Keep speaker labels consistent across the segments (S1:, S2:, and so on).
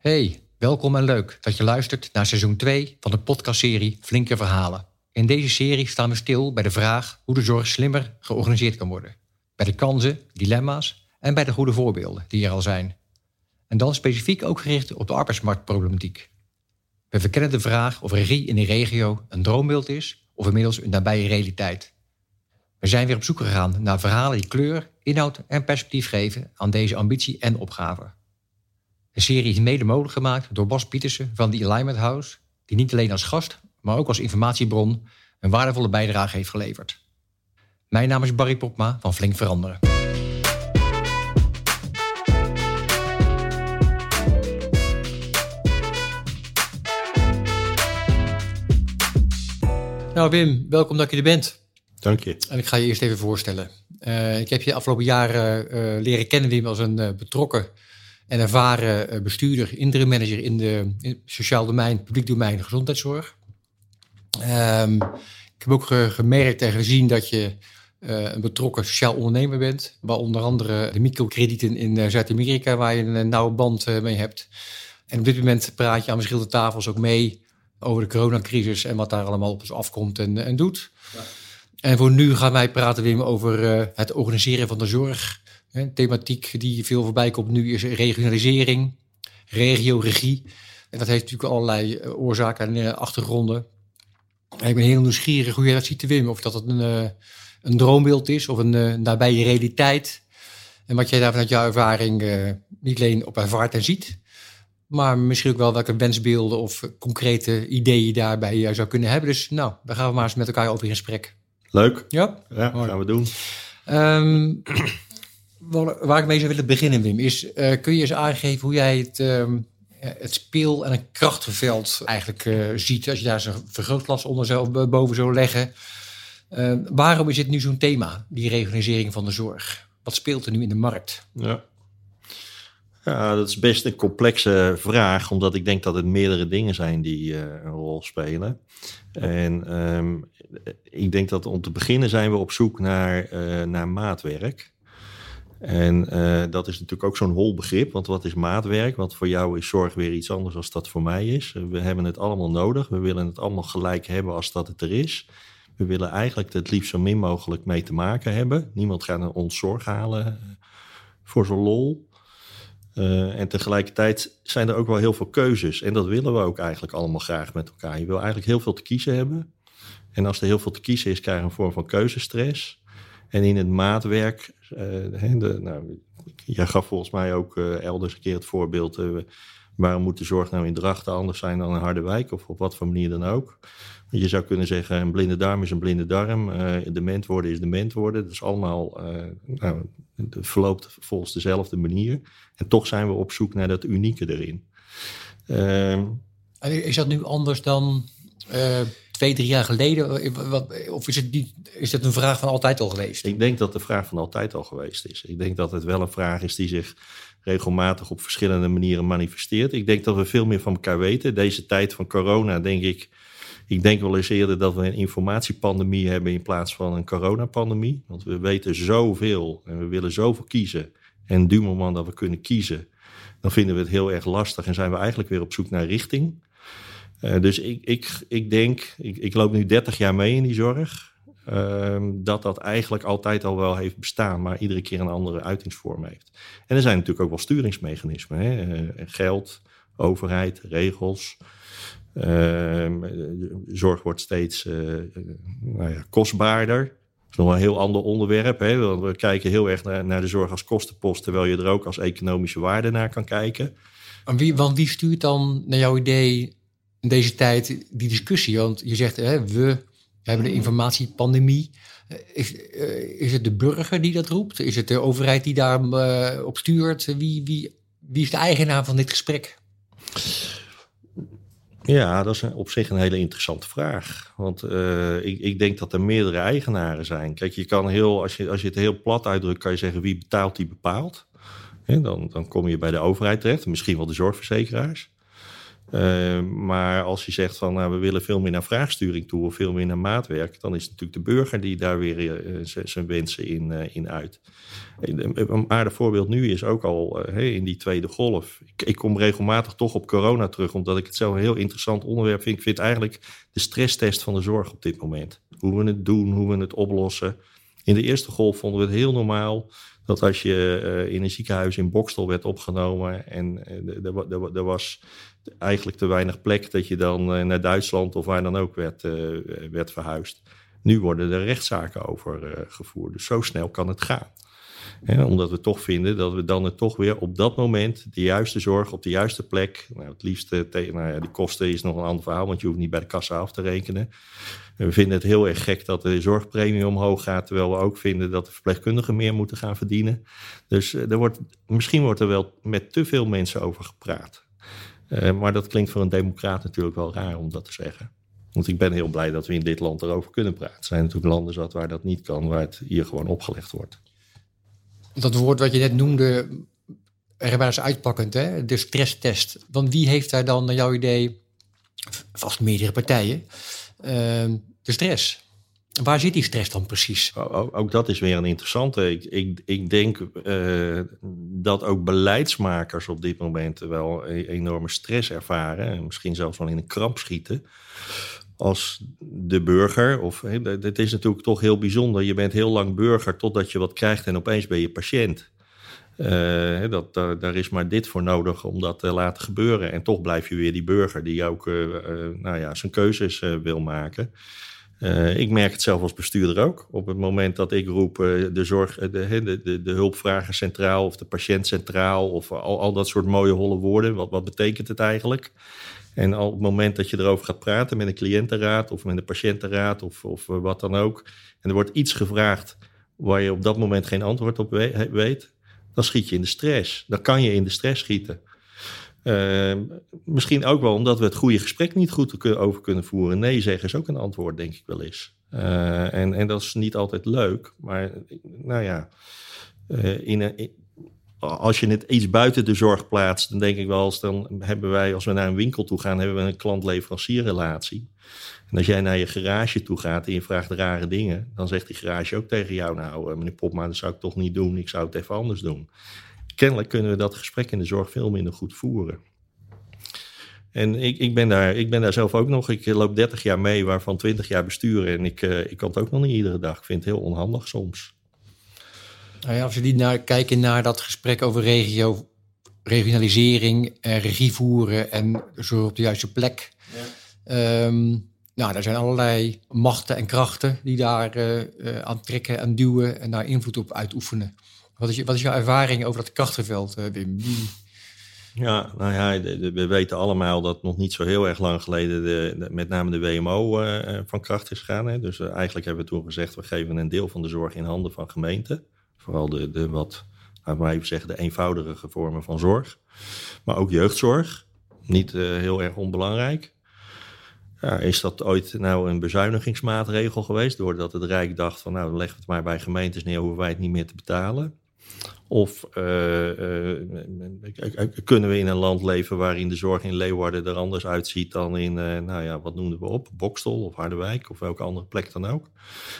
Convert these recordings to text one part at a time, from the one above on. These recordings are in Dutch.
S1: Hey, welkom en leuk dat je luistert naar seizoen 2 van de podcastserie Flinke Verhalen. In deze serie staan we stil bij de vraag hoe de zorg slimmer georganiseerd kan worden. Bij de kansen, dilemma's en bij de goede voorbeelden die er al zijn. En dan specifiek ook gericht op de arbeidsmarktproblematiek. We verkennen de vraag of regie in de regio een droombeeld is of inmiddels een nabije realiteit. We zijn weer op zoek gegaan naar verhalen die kleur, inhoud en perspectief geven aan deze ambitie en opgave. De serie is mede mogelijk gemaakt door Bas Pietersen van The Alignment House, die niet alleen als gast, maar ook als informatiebron een waardevolle bijdrage heeft geleverd. Mijn naam is Barry Popma van Flink Veranderen. Nou Wim, welkom dat je er bent.
S2: Dank je.
S1: En ik ga je eerst even voorstellen. Uh, ik heb je afgelopen jaren uh, leren kennen, Wim, als een uh, betrokken en ervaren bestuurder, interim manager in de in sociaal domein, publiek domein, gezondheidszorg. Um, ik heb ook gemerkt en gezien dat je een betrokken sociaal ondernemer bent, waar onder andere de microkredieten in Zuid-Amerika, waar je een nauwe band mee hebt. En op dit moment praat je aan verschillende tafels ook mee over de coronacrisis en wat daar allemaal op ons afkomt en, en doet. Ja. En voor nu gaan wij praten, Wim, over uh, het organiseren van de zorg. Een thematiek die veel voorbij komt nu is regionalisering, regio-regie. En dat heeft natuurlijk allerlei uh, oorzaken en uh, achtergronden. En ik ben heel nieuwsgierig hoe jij dat ziet, Wim. Of dat het een, een droombeeld is of een nabije realiteit. En wat jij daar vanuit jouw ervaring niet alleen op ervaart en ziet, maar misschien ook wel welke wensbeelden of concrete ideeën je daarbij zou kunnen hebben. Dus nou, daar gaan we maar eens met elkaar over in gesprek.
S2: Leuk.
S1: Ja,
S2: ja gaan we doen.
S1: Um, waar ik mee zou willen beginnen, Wim, is uh, kun je eens aangeven hoe jij het, um, het speel- en een krachtenveld eigenlijk uh, ziet, als je daar zo'n vergrootglas onder zou, boven zou leggen. Uh, waarom is dit nu zo'n thema, die regionalisering van de zorg? Wat speelt er nu in de markt?
S2: Ja. Ja, dat is best een complexe vraag, omdat ik denk dat het meerdere dingen zijn die uh, een rol spelen. En um, ik denk dat om te beginnen zijn we op zoek naar, uh, naar maatwerk. En uh, dat is natuurlijk ook zo'n hol begrip, want wat is maatwerk? Want voor jou is zorg weer iets anders dan dat voor mij is. We hebben het allemaal nodig, we willen het allemaal gelijk hebben als dat het er is. We willen eigenlijk het liefst zo min mogelijk mee te maken hebben. Niemand gaat ons zorg halen voor zo'n lol. Uh, en tegelijkertijd zijn er ook wel heel veel keuzes. En dat willen we ook eigenlijk allemaal graag met elkaar. Je wil eigenlijk heel veel te kiezen hebben. En als er heel veel te kiezen is, krijg je een vorm van keuzestress. En in het maatwerk, uh, de, nou, jij gaf volgens mij ook uh, elders een keer het voorbeeld. waarom moet de zorg nou in Drachten anders zijn dan in Harderwijk? Of op wat voor manier dan ook. Je zou kunnen zeggen, een blinde darm is een blinde darm. Uh, dement worden is dement worden. Dat is allemaal, nou, het verloopt volgens dezelfde manier. En toch zijn we op zoek naar dat unieke erin.
S1: Uh, is dat nu anders dan twee, drie jaar geleden? Of is het, niet, is het een vraag van altijd al geweest?
S2: Ik denk dat de vraag van altijd al geweest is. Ik denk dat het wel een vraag is die zich regelmatig op verschillende manieren manifesteert. Ik denk dat we veel meer van elkaar weten. Deze tijd van corona, denk ik ik denk wel eens eerder dat we een informatiepandemie hebben in plaats van een coronapandemie. Want we weten zoveel en we willen zoveel kiezen. En du moment dat we kunnen kiezen, dan vinden we het heel erg lastig en zijn we eigenlijk weer op zoek naar richting. Uh, dus ik, ik, ik denk, ik, ik loop nu 30 jaar mee in die zorg, uh, dat dat eigenlijk altijd al wel heeft bestaan, maar iedere keer een andere uitingsvorm heeft. En er zijn natuurlijk ook wel sturingsmechanismen. Hè? Uh, geld, overheid, regels. Uh, zorg wordt steeds uh, nou ja, kostbaarder. Dat is nog een heel ander onderwerp. Hè? We kijken heel erg naar, naar, de zorg als kostenpost, terwijl je er ook als economische waarde naar kan kijken.
S1: En wie, want wie stuurt dan naar jouw idee in deze tijd die discussie? Want je zegt, hè, we hebben een informatiepandemie. Is, uh, is het de burger die dat roept? Is het de overheid die daar uh, op stuurt? Wie, wie, wie is de eigenaar van dit gesprek?
S2: Ja, dat is op zich een hele interessante vraag. Want uh, ik, ik, denk dat er meerdere eigenaren zijn. Kijk, je kan heel, als je, als je het heel plat uitdrukt, kan je zeggen wie betaalt, die bepaalt. dan, dan kom je bij de overheid terecht, misschien wel de zorgverzekeraars. Uh, maar als je zegt van nou, we willen veel meer naar vraagsturing toe of veel meer naar maatwerk, dan is het natuurlijk de burger die daar weer uh, zijn wensen in, uh, in uit. Een aardig voorbeeld nu is ook al in die tweede golf. Ik, ik, kom regelmatig toch op corona terug, omdat ik het zo een heel interessant onderwerp vind. Ik vind eigenlijk de stresstest van de zorg op dit moment. Hoe we het doen, hoe we het oplossen. In de eerste golf vonden we het heel normaal dat als je in een ziekenhuis in Bokstel werd opgenomen en er was eigenlijk te weinig plek dat je dan uh, naar Duitsland of waar dan ook werd, werd verhuisd. Nu worden er rechtszaken over gevoerd. Dus zo snel kan het gaan omdat we toch vinden dat we dan het toch weer op dat moment de juiste zorg op de juiste plek. Nou, het liefst tegen, nou ja, die kosten is nog een ander verhaal, want je hoeft niet bij de kassa af te rekenen. En we vinden het heel erg gek dat de zorgpremie omhoog gaat, terwijl we ook vinden dat de verpleegkundigen meer moeten gaan verdienen. Dus er wordt, misschien wordt er wel met te veel mensen over gepraat. Uh, maar dat klinkt voor een democraat natuurlijk wel raar om dat te zeggen. Want ik ben heel blij dat we in dit land erover kunnen praten. Er zijn natuurlijk landen zat waar dat niet kan, waar het hier gewoon opgelegd wordt
S1: dat woord wat je net noemde, eens uitpakkend, hè? de stresstest. Want wie heeft daar dan, naar jouw idee, vast meerdere partijen, uh, de stress? Waar zit die stress dan precies?
S2: Ook, ook dat is weer een interessante. Ik, ik, denk uh, dat ook beleidsmakers op dit moment wel een enorme stress ervaren. En misschien zelfs wel in een kramp schieten als de burger. Of, het is natuurlijk toch heel bijzonder. Je bent heel lang burger totdat je wat krijgt en opeens ben je patiënt. Uh, dat, daar, is maar dit voor nodig om dat te laten gebeuren. En toch blijf je weer die burger die ook uh, nou ja, zijn keuzes wil maken. Ik merk het zelf als bestuurder ook. Op het moment dat ik roep de, zorg, de, de, de, de hulpvrager centraal of de patiënt centraal of al, al dat soort mooie holle woorden. Wat, wat betekent het eigenlijk? En op het moment dat je erover gaat praten met een cliëntenraad of met een patiëntenraad of, of eh, wat dan ook, en er wordt iets gevraagd waar je op dat moment geen antwoord op weet, dan schiet je in de stress. Dan kan je in de stress schieten. Uh, misschien ook wel omdat we het goede gesprek niet goed over kunnen voeren. Nee zeggen is ook een antwoord, denk ik wel eens. Uh, en, en dat is niet altijd leuk, maar nou ja, uh, in, als je het iets buiten de zorg plaatst, dan denk ik wel eens, dan hebben wij, als we naar een winkel toe gaan, hebben we een klant-leverancierrelatie. En als jij naar je garage toe gaat en je vraagt rare dingen, dan zegt die garage ook tegen jou, nou eh, meneer Popma, dat zou ik toch niet doen, ik zou het even anders doen. Kennelijk kunnen we dat gesprek in de zorg veel minder goed voeren. En ik, ik, ben daar, ik ben daar zelf ook nog. Ik loop 30 jaar mee, waarvan 20 jaar besturen. En ik, uh, ik kan het ook nog niet iedere dag. Ik vind het heel onhandig soms.
S1: Nou ja, als die naar, kijken naar dat gesprek over regio, regionalisering, en regie voeren en zorg op de juiste plek. Ja. Um, nou, er zijn allerlei machten en krachten die daar uh, uh, aan trekken en duwen en daar invloed op uitoefenen. Wat is, wat is jouw ervaring over dat krachtenveld, uh, Wim?
S2: Ja, nou ja, we weten allemaal dat nog niet zo heel erg lang geleden de, met name de WMO van kracht is gegaan. Hè. Dus eigenlijk hebben we toen gezegd, we geven een deel van de zorg in handen van gemeenten. Vooral de, de wat, laten we even zeggen, de eenvoudigere vormen van zorg. Maar ook jeugdzorg, niet heel erg onbelangrijk. Ja, is dat ooit nou een bezuinigingsmaatregel geweest? Doordat het Rijk dacht van nou, leggen we het maar bij gemeentes neer, hoeven wij het niet meer te betalen. Of uh, uh, kunnen we in een land leven waarin de zorg in Leeuwarden er anders uitziet dan in, uh, nou ja, wat noemden we op, Bokstel of Harderwijk of welke andere plek dan ook.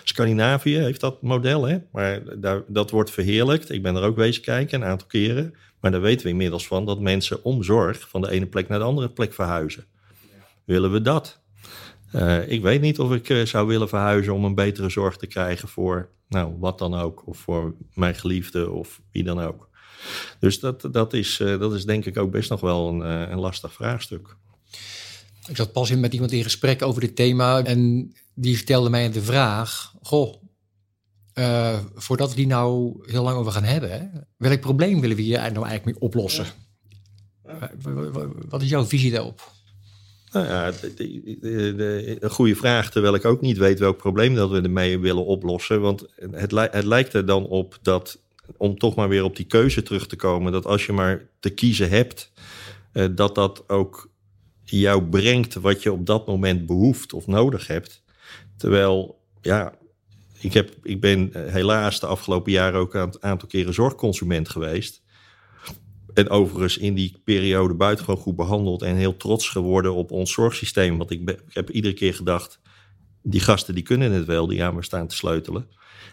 S2: Scandinavië heeft dat model, hè? maar daar, dat wordt verheerlijkt. Ik ben er ook wezen kijken een aantal keren. Maar daar weten we inmiddels van dat mensen om zorg van de ene plek naar de andere plek verhuizen. Willen we dat? Ik weet niet of ik zou willen verhuizen om een betere zorg te krijgen voor nou, wat dan ook. Of voor mijn geliefde of wie dan ook. Dus dat, dat, is, uh, dat is denk ik ook best nog wel een, uh, een lastig vraagstuk.
S1: Ik zat pas in met iemand in gesprek over dit thema. En die stelde mij de vraag: Goh, uh, voordat we die nou heel lang over gaan hebben, hè, welk probleem willen we hier nou eigenlijk mee oplossen? Ja. Wat is jouw visie daarop?
S2: Nou ja, de, de, de, een goede vraag, terwijl ik ook niet weet welk probleem dat we ermee willen oplossen. Want het, het lijkt er dan op dat, om toch maar weer op die keuze terug te komen, dat als je maar te kiezen hebt, uh, dat dat ook jou brengt wat je op dat moment behoeft of nodig hebt. Terwijl, ja, ik, heb, ik ben helaas de afgelopen jaren ook een aantal keren zorgconsument geweest. En overigens in die periode buitengewoon goed behandeld en heel trots geworden op ons zorgsysteem. Want ik, heb iedere keer gedacht, die gasten die kunnen het wel, die aan me staan te sleutelen.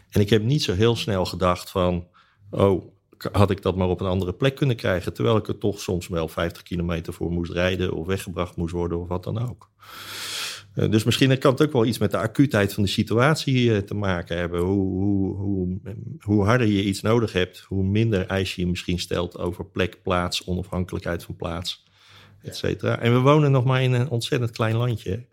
S2: En ik heb niet zo heel snel gedacht van, oh, had ik dat maar op een andere plek kunnen krijgen. Terwijl ik er toch soms wel 50 kilometer voor moest rijden of weggebracht moest worden of wat dan ook. Eh, dus misschien kan het ook wel iets met de acuutheid van de situatie eh, te maken hebben. Hoe, hoe, hoe, hoe harder je iets nodig hebt, hoe minder eis je misschien stelt over plek, plaats, onafhankelijkheid van plaats, et cetera. En we wonen nog maar in een ontzettend klein landje.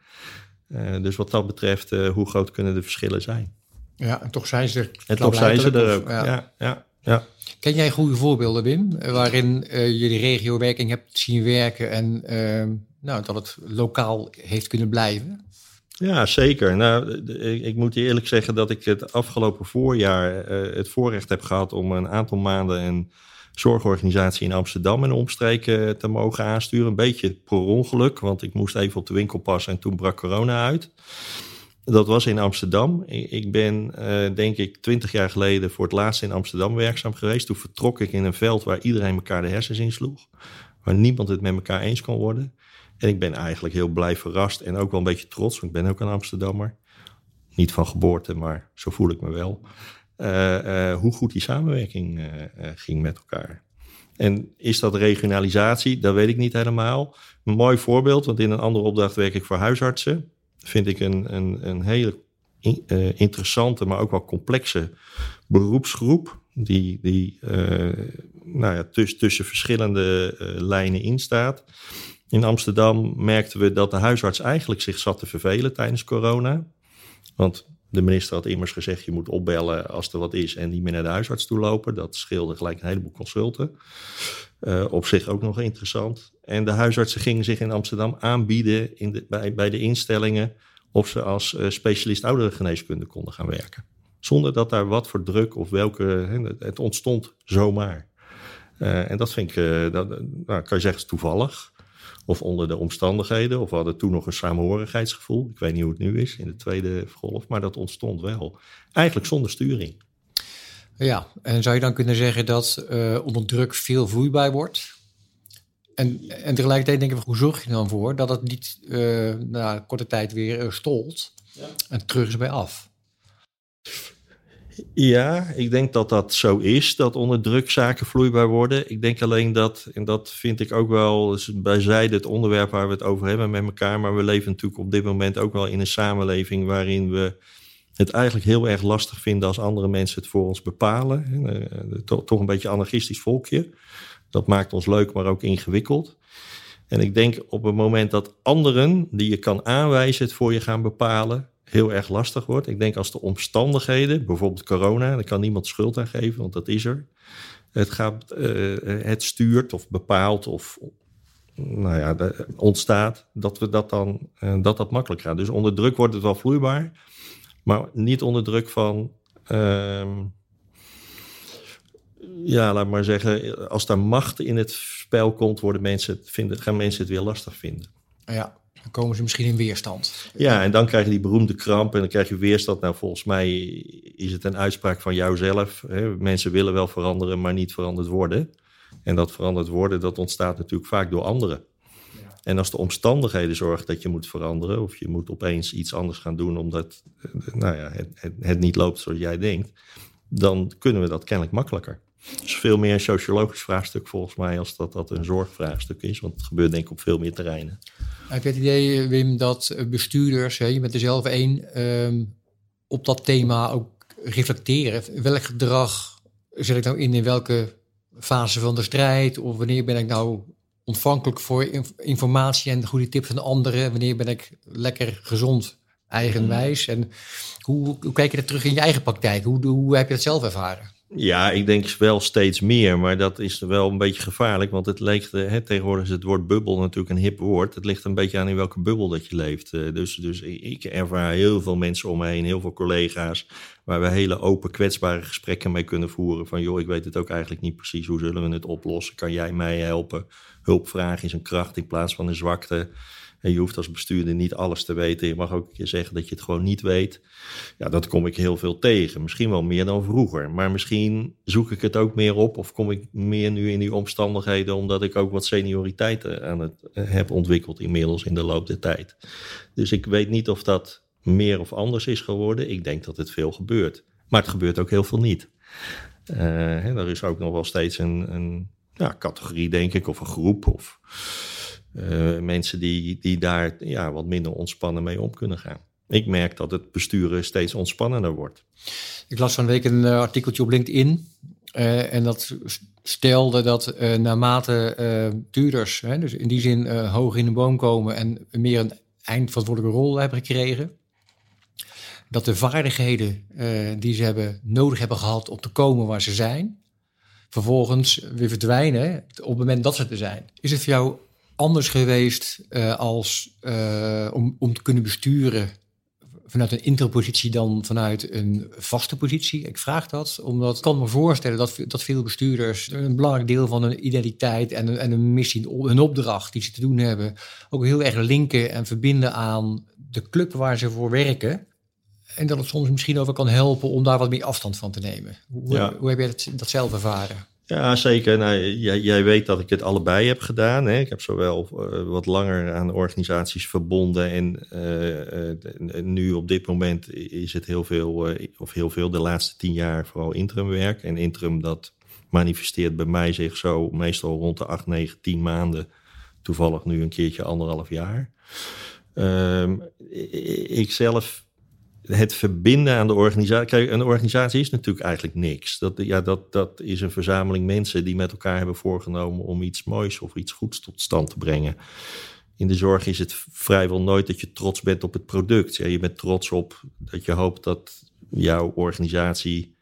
S2: Uh, dus wat dat betreft, hoe groot kunnen de verschillen zijn?
S1: Ja, en toch zijn ze er.
S2: En toch zijn ze er ook. ja, ja. ja.
S1: Ken jij goede voorbeelden, Wim, waarin uh, je de regiowerking hebt zien werken en uh, nou, dat het lokaal heeft kunnen blijven?
S2: Ja, zeker. Nou, ik, moet je eerlijk zeggen dat ik het afgelopen voorjaar uh, het voorrecht heb gehad om een aantal maanden een zorgorganisatie in Amsterdam en omstreken te mogen aansturen. Een beetje per ongeluk, want ik moest even op de winkel passen en toen brak corona uit. Dat was in Amsterdam. Ik ben, uh, denk ik, twintig jaar geleden voor het laatst in Amsterdam werkzaam geweest. Toen vertrok ik in een veld waar iedereen elkaar de hersens insloeg. Waar niemand het met elkaar eens kon worden. En ik ben eigenlijk heel blij verrast en ook wel een beetje trots, want ik ben ook een Amsterdammer. Niet van geboorte, maar zo voel ik me wel. Uh, uh, hoe goed die samenwerking uh, ging met elkaar. En is dat regionalisatie? Dat weet ik niet helemaal. Een mooi voorbeeld, want in een andere opdracht werk ik voor huisartsen vind ik een, een, een hele interessante, maar ook wel complexe beroepsgroep. Die, die nou ja, tuss, tussen verschillende lijnen instaat. In Amsterdam merkten we dat de huisarts eigenlijk zich zat te vervelen tijdens corona. Want de minister had immers gezegd: je moet opbellen als er wat is en niet meer naar de huisarts toe lopen. Dat scheelde gelijk een heleboel consulten. Uh, op zich ook nog interessant. En de huisartsen gingen zich in Amsterdam aanbieden in de, bij, bij de instellingen of ze als uh, specialist ouderengeneeskunde konden gaan werken. Zonder dat daar wat voor druk of welke. Het ontstond zomaar. Uh, en dat vind ik, nou, kan je zeggen, toevallig. Of onder de omstandigheden. Of we hadden toen nog een samenhorigheidsgevoel. Ik weet niet hoe het nu is in de tweede golf. Maar dat ontstond wel. Eigenlijk zonder sturing.
S1: Ja, en zou je dan kunnen zeggen dat uh, onder druk veel vloeibaar wordt? En, en tegelijkertijd denken we, hoe zorg je dan voor dat het niet uh, na korte tijd weer uh, stolt ja. en terug is bij af?
S2: Ja, ik denk dat dat zo is, dat onder druk zaken vloeibaar worden. Ik denk alleen dat, en dat vind ik ook wel bijzijde het onderwerp waar we het over hebben met elkaar, maar we leven natuurlijk op dit moment ook wel in een samenleving waarin we het eigenlijk heel erg lastig vinden als andere mensen het voor ons bepalen. Uh, toch een beetje anarchistisch volkje. Dat maakt ons leuk, maar ook ingewikkeld. En ik denk op het moment dat anderen die je kan aanwijzen het voor je gaan bepalen, heel erg lastig wordt. Ik denk als de omstandigheden, bijvoorbeeld corona, daar kan niemand schuld aan geven, want dat is er. Het, gaat, uh, het stuurt of bepaalt of nou ja, ontstaat, dat we dat dan uh, dat dat makkelijk gaat. Dus onder druk wordt het wel vloeibaar. Maar niet onder druk van. Uh, ja, laat maar zeggen, als daar macht in het spel komt, worden mensen vinden, gaan mensen het weer lastig vinden.
S1: Ja, dan komen ze misschien in weerstand.
S2: Ja, en dan krijg je die beroemde kramp en dan krijg je weerstand. Nou, volgens mij is het een uitspraak van jouzelf. Hè? Mensen willen wel veranderen, maar niet veranderd worden. En dat veranderd worden, dat ontstaat natuurlijk vaak door anderen. En als de omstandigheden zorgen dat je moet veranderen, of je moet opeens iets anders gaan doen omdat nou ja, het, het, het niet loopt zoals jij denkt, dan kunnen we dat kennelijk makkelijker. Het is veel meer een sociologisch vraagstuk volgens mij als dat dat een zorgvraagstuk is. Want het gebeurt denk ik op veel meer terreinen.
S1: Heb je het idee, Wim, dat bestuurders, hè, je bent er zelf één, um, op dat thema ook reflecteren? Welk gedrag zet ik nou in in welke fase van de strijd? Of wanneer ben ik nou ontvankelijk voor informatie en goede tips van anderen? Wanneer ben ik lekker gezond, eigenwijs? En hoe, hoe kijk je dat terug in je eigen praktijk? Hoe, hoe heb je dat zelf ervaren?
S2: Ja, ik denk wel steeds meer, maar dat is wel een beetje gevaarlijk, want het ligt, hè, tegenwoordig is het woord bubbel natuurlijk een hip woord. Het ligt een beetje aan in welke bubbel dat je leeft. Dus, dus ik ervaar heel veel mensen om me heen, heel veel collega's, waar we hele open, kwetsbare gesprekken mee kunnen voeren. Van joh, ik weet het ook eigenlijk niet precies, hoe zullen we het oplossen? Kan jij mij helpen? Hulpvraag is een kracht in plaats van een zwakte. En je hoeft als bestuurder niet alles te weten. Je mag ook een keer zeggen dat je het gewoon niet weet. Ja, dat kom ik heel veel tegen. Misschien wel meer dan vroeger. Maar misschien zoek ik het ook meer op. Of kom ik meer nu in die omstandigheden. Omdat ik ook wat senioriteit aan het eh, heb ontwikkeld inmiddels in de loop der tijd. Dus ik weet niet of dat meer of anders is geworden. Ik denk dat het veel gebeurt. Maar het gebeurt ook heel veel niet. Uh, er is ook nog wel steeds een, een ja, categorie, denk ik, of een groep. Of uh, mensen die, die daar ja, wat minder ontspannen mee om kunnen gaan. Ik merk dat het besturen steeds ontspannender wordt.
S1: Ik las van week een uh, artikeltje op LinkedIn. Uh, en dat stelde dat naarmate duurders, hè, dus in die zin hoog in de boom komen en meer een eindverantwoordelijke rol hebben gekregen, dat de vaardigheden die ze hebben nodig hebben gehad om te komen waar ze zijn, vervolgens weer verdwijnen op het moment dat ze er zijn. Is het voor jou anders geweest uh, als uh, om, om te kunnen besturen vanuit een interpositie dan vanuit een vaste positie? Ik vraag dat omdat ik kan me voorstellen dat, dat veel bestuurders een belangrijk deel van hun identiteit en een, en een missie, een opdracht die ze te doen hebben, ook heel erg linken en verbinden aan de club waar ze voor werken. En dat het soms misschien ook kan helpen om daar wat meer afstand van te nemen. Hoe, ja. hoe heb jij dat, dat zelf ervaren?
S2: Ja, zeker. Nou, jij, weet dat ik het allebei heb gedaan. Hè? Ik heb zowel uh, wat langer aan organisaties verbonden en uh, uh, nu op dit moment is het heel veel, of heel veel, de laatste tien jaar vooral interimwerk. En interim dat manifesteert bij mij zich zo meestal rond de acht, negen, tien maanden. Toevallig nu een keertje anderhalf jaar. Um, ik zelf het verbinden aan de organisatie. Kijk, een organisatie is natuurlijk eigenlijk niks. Dat, ja, dat, dat is een verzameling mensen die met elkaar hebben voorgenomen om iets moois of iets goeds tot stand te brengen. In de zorg is het vrijwel nooit dat je trots bent op het product. Ja, je bent trots op dat je hoopt dat jouw organisatie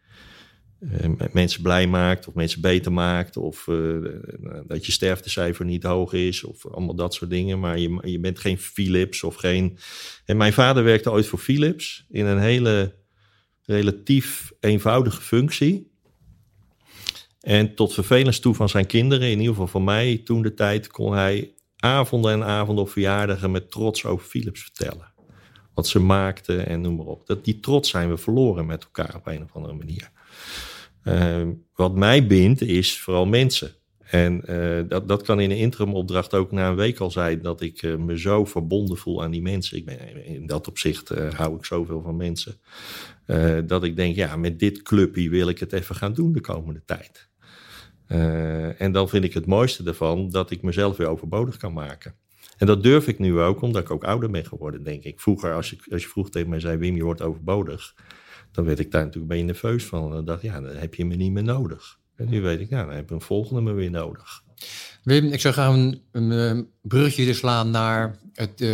S2: mensen blij maakt of mensen beter maakt. Of uh, dat je sterftecijfer niet hoog is of allemaal dat soort dingen. Maar je, je bent geen Philips of geen... En mijn vader werkte ooit voor Philips in een hele relatief eenvoudige functie. En tot vervelens toe van zijn kinderen, in ieder geval van mij toen de tijd, kon hij avonden en avonden op verjaardagen met trots over Philips vertellen. Wat ze maakten en noem maar op. Dat, die trots zijn we verloren met elkaar op een of andere manier. Uh, wat mij bindt is vooral mensen. En uh, dat, dat kan in een interimopdracht ook na een week al zijn dat ik uh, me zo verbonden voel aan die mensen. Ik ben, in dat opzicht hou ik zoveel van mensen. dat ik denk, ja, met dit clubje wil ik het even gaan doen de komende tijd. en dan vind ik het mooiste ervan dat ik mezelf weer overbodig kan maken. En dat durf ik nu ook, omdat ik ook ouder ben geworden, denk ik. Vroeger, als je, als je vroeg tegen mij zei, Wim, je wordt overbodig dan werd ik daar natuurlijk een beetje nerveus van. En dan dacht ik, ja, dan heb je me niet meer nodig. En nu weet ik, ja, dan heb ik een volgende me weer nodig.
S1: Wim, ik zou graag een, een, brugje slaan naar het, uh,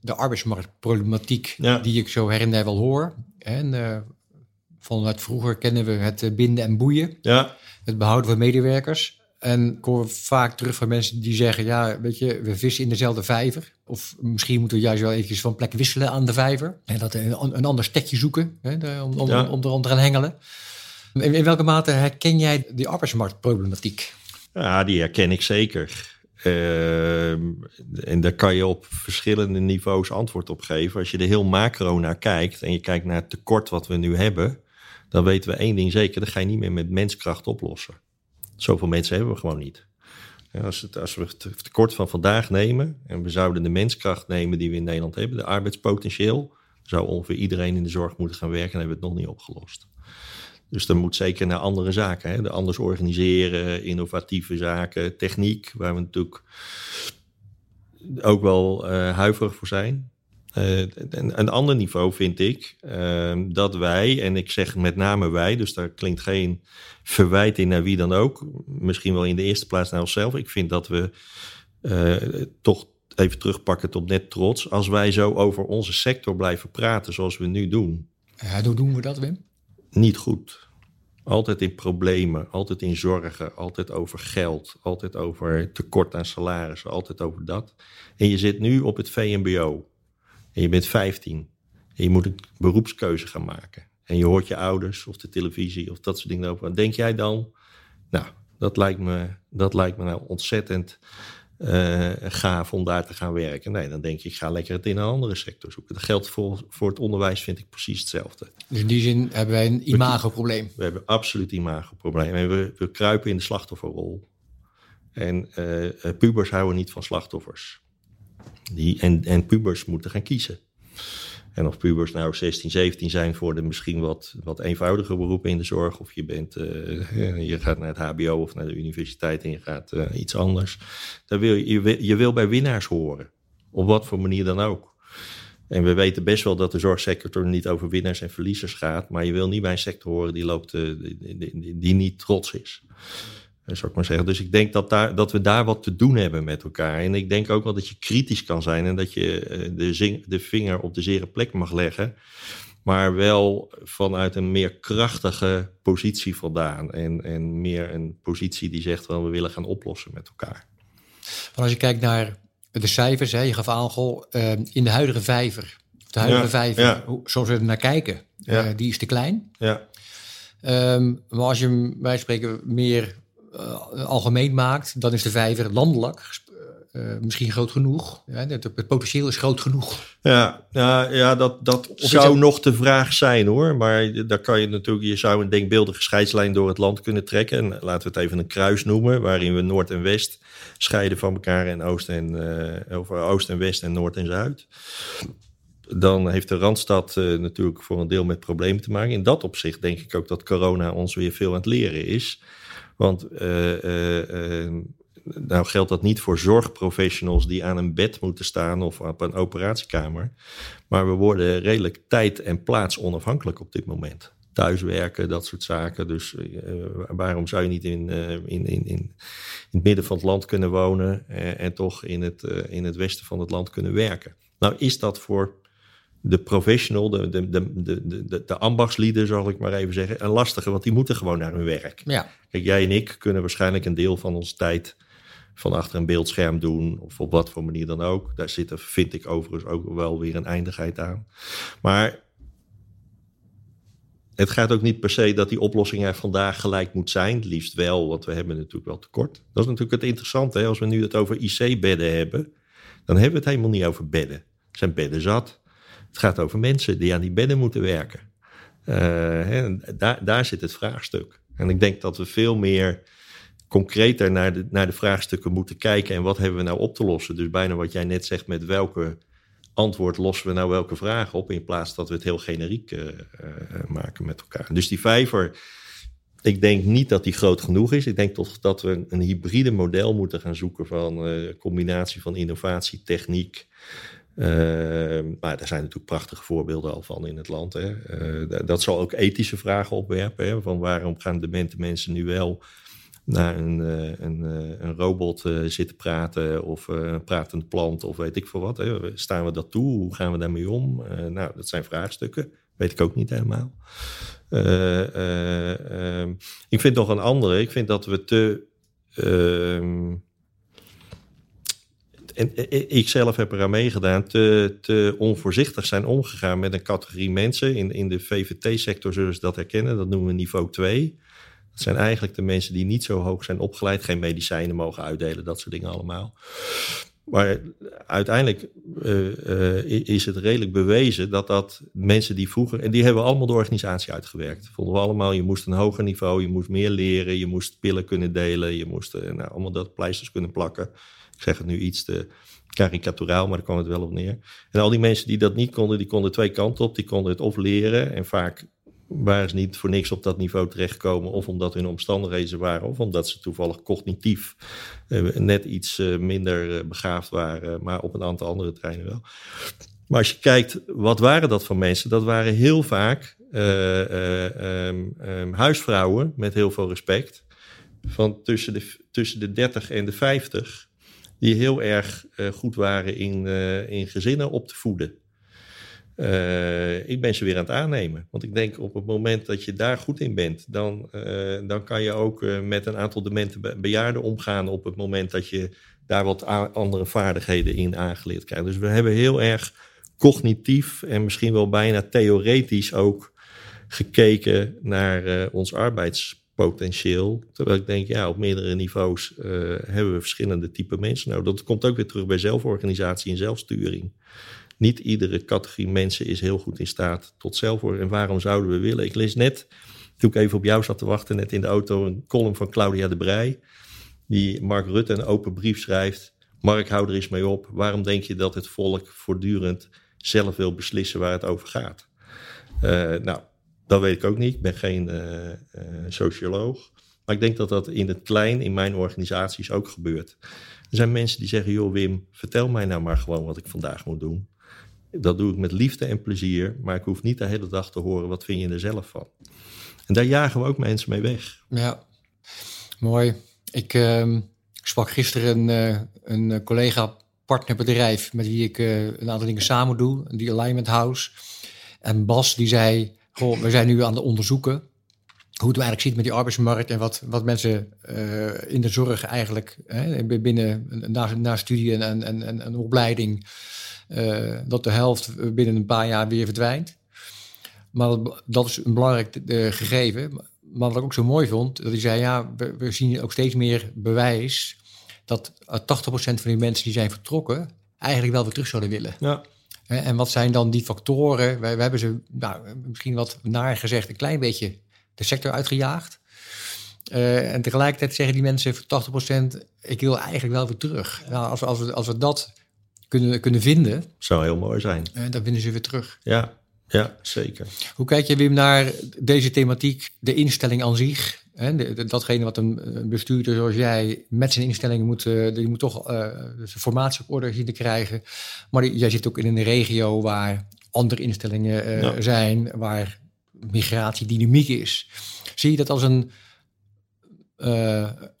S1: de arbeidsmarktproblematiek die ik zo her en der wel hoor. En uh, vanuit vroeger kennen we het eh, binden en boeien. Ja. Het behouden van medewerkers. En ik hoor vaak terug van mensen die zeggen: Ja, weet je, we vissen in dezelfde vijver. Of misschien moeten we juist wel eventjes van plek wisselen aan de vijver. En dat een, een ander stekje zoeken hè, om, om, ja. om, er hengelen. In, in, welke mate herken jij die arbeidsmarktproblematiek?
S2: Ja, die herken ik zeker. Uh, en daar kan je op verschillende niveaus antwoord op geven. Als je er heel macro naar kijkt en je kijkt naar het tekort wat we nu hebben, dan weten we één ding zeker: dat ga je niet meer met menskracht oplossen. Zoveel mensen hebben we gewoon niet. Als, het, als we het tekort van vandaag nemen en we zouden de menskracht nemen die we in Nederland hebben, de arbeidspotentieel, zou ongeveer iedereen in de zorg moeten gaan werken en hebben we het nog niet opgelost. Dus dan moet zeker naar andere zaken. Hè? De anders organiseren, innovatieve zaken, techniek, waar we natuurlijk ook wel uh, huiverig voor zijn. Uh, een, een, ander niveau vind ik uh, dat wij, en ik zeg met name wij, dus daar klinkt geen verwijt in naar wie dan ook, misschien wel in de eerste plaats naar onszelf. Ik vind dat we uh, toch even terugpakken tot net trots, als wij zo over onze sector blijven praten zoals we nu doen.
S1: Ja, hoe doen we dat, Wim?
S2: Niet goed. Altijd in problemen, altijd in zorgen, altijd over geld, altijd over tekort aan salarissen, altijd over dat. En je zit nu op het VMBO en je bent 15 en je moet een beroepskeuze gaan maken. En je hoort je ouders of de televisie of dat soort dingen over. Wat denk jij dan? Nou, dat lijkt me, dat lijkt me nou ontzettend uh, gaaf om daar te gaan werken. Nee, dan denk ik, ik ga lekker het in een andere sector zoeken. Dat geldt voor, voor het onderwijs, vind ik precies hetzelfde.
S1: Dus in die zin hebben wij een imagoprobleem.
S2: We hebben absoluut imagoprobleem. En we, we kruipen in de slachtofferrol. En uh, pubers houden niet van slachtoffers. Die, en, en pubers moeten gaan kiezen. En of pubers nou 16, 17 zijn voor de misschien wat, wat eenvoudige beroepen in de zorg. Of je, bent, uh, je gaat naar het HBO of naar de universiteit en je gaat uh, iets anders. Dan wil je, je, je wil bij winnaars horen. Op wat voor manier dan ook. En we weten best wel dat de zorgsector niet over winnaars en verliezers gaat. Maar je wil niet bij een sector horen die, loopt, die, die, die niet trots is. Eh, zou ik maar zeggen. Dus ik denk dat, daar, dat we daar wat te doen hebben met elkaar. En ik denk ook wel dat je kritisch kan zijn en dat je eh, de, zing, de vinger op de zere plek mag leggen. Maar wel vanuit een meer krachtige positie vandaan. En, en meer een positie die zegt wel we willen gaan oplossen met elkaar.
S1: Want als je kijkt naar de cijfers, hè, je gaf aan, goh, uh, in de huidige vijver, de huidige ja, vijver, ja. zoals we er naar kijken, ja. uh, die is te klein.
S2: Ja.
S1: Um, maar als je bij spreken meer uh, algemeen maakt, dan is de vijver landelijk uh, misschien groot genoeg. Ja, het, het, potentieel is groot genoeg.
S2: Ja, ja, ja dat, dat zou nog de vraag zijn hoor. Maar daar kan je natuurlijk, je zou een denkbeeldige scheidslijn door het land kunnen trekken. En laten we het even een kruis noemen, waarin we Noord en West scheiden van elkaar en Oost en, uh, over Oost en West en Noord en Zuid. Dan heeft de Randstad uh, natuurlijk voor een deel met problemen te maken. In dat opzicht denk ik ook dat corona ons weer veel aan het leren is. Want uh, uh, nou geldt dat niet voor zorgprofessionals die aan een bed moeten staan of op een operatiekamer. Maar we worden redelijk tijd- en plaats onafhankelijk op dit moment. Thuiswerken, dat soort zaken. Dus uh, waarom zou je niet in, in, in, in, het midden van het land kunnen wonen en toch in het, in het westen van het land kunnen werken? Nou is dat voor de professional, de, de, de, de, de, de ambachtslieden, zal ik maar even zeggen, een lastige, want die moeten gewoon naar hun werk.
S1: Ja.
S2: Kijk, jij en ik kunnen waarschijnlijk een deel van onze tijd van achter een beeldscherm doen, of op wat voor manier dan ook. Daar zit vind ik overigens ook wel weer een eindigheid aan. Maar het gaat ook niet per se dat die oplossing er vandaag gelijk moet zijn. Het liefst wel, want we hebben natuurlijk wel tekort. Dat is natuurlijk het interessante. Hè? Als we nu het over IC-bedden hebben, dan hebben we het helemaal niet over bedden. Er zijn bedden zat. Het gaat over mensen die aan die bedden moeten werken. Hè, daar, daar zit het vraagstuk. En ik denk dat we veel meer concreter naar de, naar de vraagstukken moeten kijken. En wat hebben we nou op te lossen? Dus bijna wat jij net zegt, met welke antwoord lossen we nou welke vragen op? In plaats dat we het heel generiek uh, uh, maken met elkaar. Dus die vijver, ik denk niet dat die groot genoeg is. Ik denk toch dat we een, hybride model moeten gaan zoeken van combinatie van innovatie, techniek. Uh, maar daar zijn natuurlijk prachtige voorbeelden al van in het land. Hè. Uh, dat zal ook ethische vragen opwerpen. Hè, van waarom gaan demente mensen nu wel naar een, uh, een, een robot zitten praten of een pratend plant of weet ik veel wat. Staan we dat toe? Hoe gaan we daarmee om? nou, dat zijn vraagstukken. Weet ik ook niet helemaal. Ehm, ik vind nog een andere. Ik vind dat we te ehm, en ik zelf heb eraan meegedaan, te, te onvoorzichtig zijn omgegaan met een categorie mensen. In, in de VVT-sector zullen ze dat herkennen, dat noemen we niveau 2. Dat zijn eigenlijk de mensen die niet zo hoog zijn opgeleid, geen medicijnen mogen uitdelen, dat soort dingen allemaal. Maar uiteindelijk uh, uh, is het redelijk bewezen dat dat mensen die vroeger, en die hebben allemaal de organisatie uitgewerkt. Vonden we allemaal, je moest een hoger niveau, je moest meer leren, je moest pillen kunnen delen, je moest nou, allemaal dat pleisters kunnen plakken. Ik zeg het nu iets te karikaturaal, maar daar kwam het wel op neer. En al die mensen die dat niet konden, die konden twee kanten op. Die konden het of leren en vaak waren ze niet voor niks op dat niveau terechtgekomen. Of omdat hun omstandigheden waren, of omdat ze toevallig cognitief eh, net iets eh, minder eh, begaafd waren, maar op een aantal andere terreinen wel. Maar als je kijkt, wat waren dat voor mensen? Dat waren heel vaak uh, um, um, huisvrouwen met heel veel respect. Van tussen de, tussen de 30 en de 50 die heel erg uh, goed waren in, uh, in gezinnen op te voeden. Uh, ik ben ze weer aan het aannemen. Want ik denk op het moment dat je daar goed in bent, dan, dan kan je ook met een aantal demente bejaarden omgaan op het moment dat je daar wat andere vaardigheden in aangeleerd krijgt. Dus we hebben heel erg cognitief en misschien wel bijna theoretisch ook gekeken naar ons arbeids potentieel. Terwijl ik denk, ja, op meerdere niveaus uh, hebben we verschillende type mensen nodig. Dat komt ook weer terug bij zelforganisatie en zelfsturing. Niet iedere categorie mensen is heel goed in staat tot zelfvoorzichtigheid. En waarom zouden we willen? Ik lees net, toen ik even op jou zat te wachten, net in de auto, een column van Claudia de Brij. Die Mark Rutte een open brief schrijft. Mark, hou er eens mee op. Waarom denk je dat het volk voortdurend zelf wil beslissen waar het over gaat? Uh, nou, dat weet ik ook niet. Ik ben geen uh, uh, socioloog. Maar ik denk dat dat in het klein in mijn organisaties ook gebeurt. Er zijn mensen die zeggen: Joh, Wim, vertel mij nou maar gewoon wat ik vandaag moet doen. Dat doe ik met liefde en plezier, maar ik hoef niet de hele dag te horen wat vind je er zelf van. En daar jagen we ook mensen mee weg.
S1: Ja, mooi. Ik uh, sprak gisteren een, uh, een collega partnerbedrijf met wie ik een aantal dingen samen doe, die Alignment House. En Bas die zei, we zijn nu aan het onderzoeken hoe het eigenlijk ziet met die arbeidsmarkt en wat, wat mensen uh, in de zorg eigenlijk hè, binnen na, na studie en, en, en, opleiding uh, dat de helft binnen een paar jaar weer verdwijnt. Maar dat, dat is een belangrijk uh, gegeven. Maar wat ik ook zo mooi vond, dat hij zei: ja, we, we zien ook steeds meer bewijs dat 80% van die mensen die zijn vertrokken eigenlijk wel weer terug zouden willen.
S2: Ja.
S1: En wat zijn dan die factoren? We, we hebben ze nou, misschien wat naar gezegd, een klein beetje de sector uitgejaagd. Uh, en tegelijkertijd zeggen die mensen voor 80%, ik wil eigenlijk wel weer terug. Nou, als, als, we, als we dat kunnen, kunnen vinden.
S2: Zou heel mooi zijn.
S1: Eh, dan vinden ze weer terug.
S2: Ja, ja, zeker.
S1: Hoe kijk je, Wim, naar deze thematiek, de instelling aan zich? Hè, datgene wat een bestuurder zoals jij met zijn instellingen moet, uh, die moet toch uh, formatie op orde zien te krijgen. Maar jij zit ook in een regio waar andere instellingen uh, ja. zijn, waar migratie dynamiek is. Zie je dat als een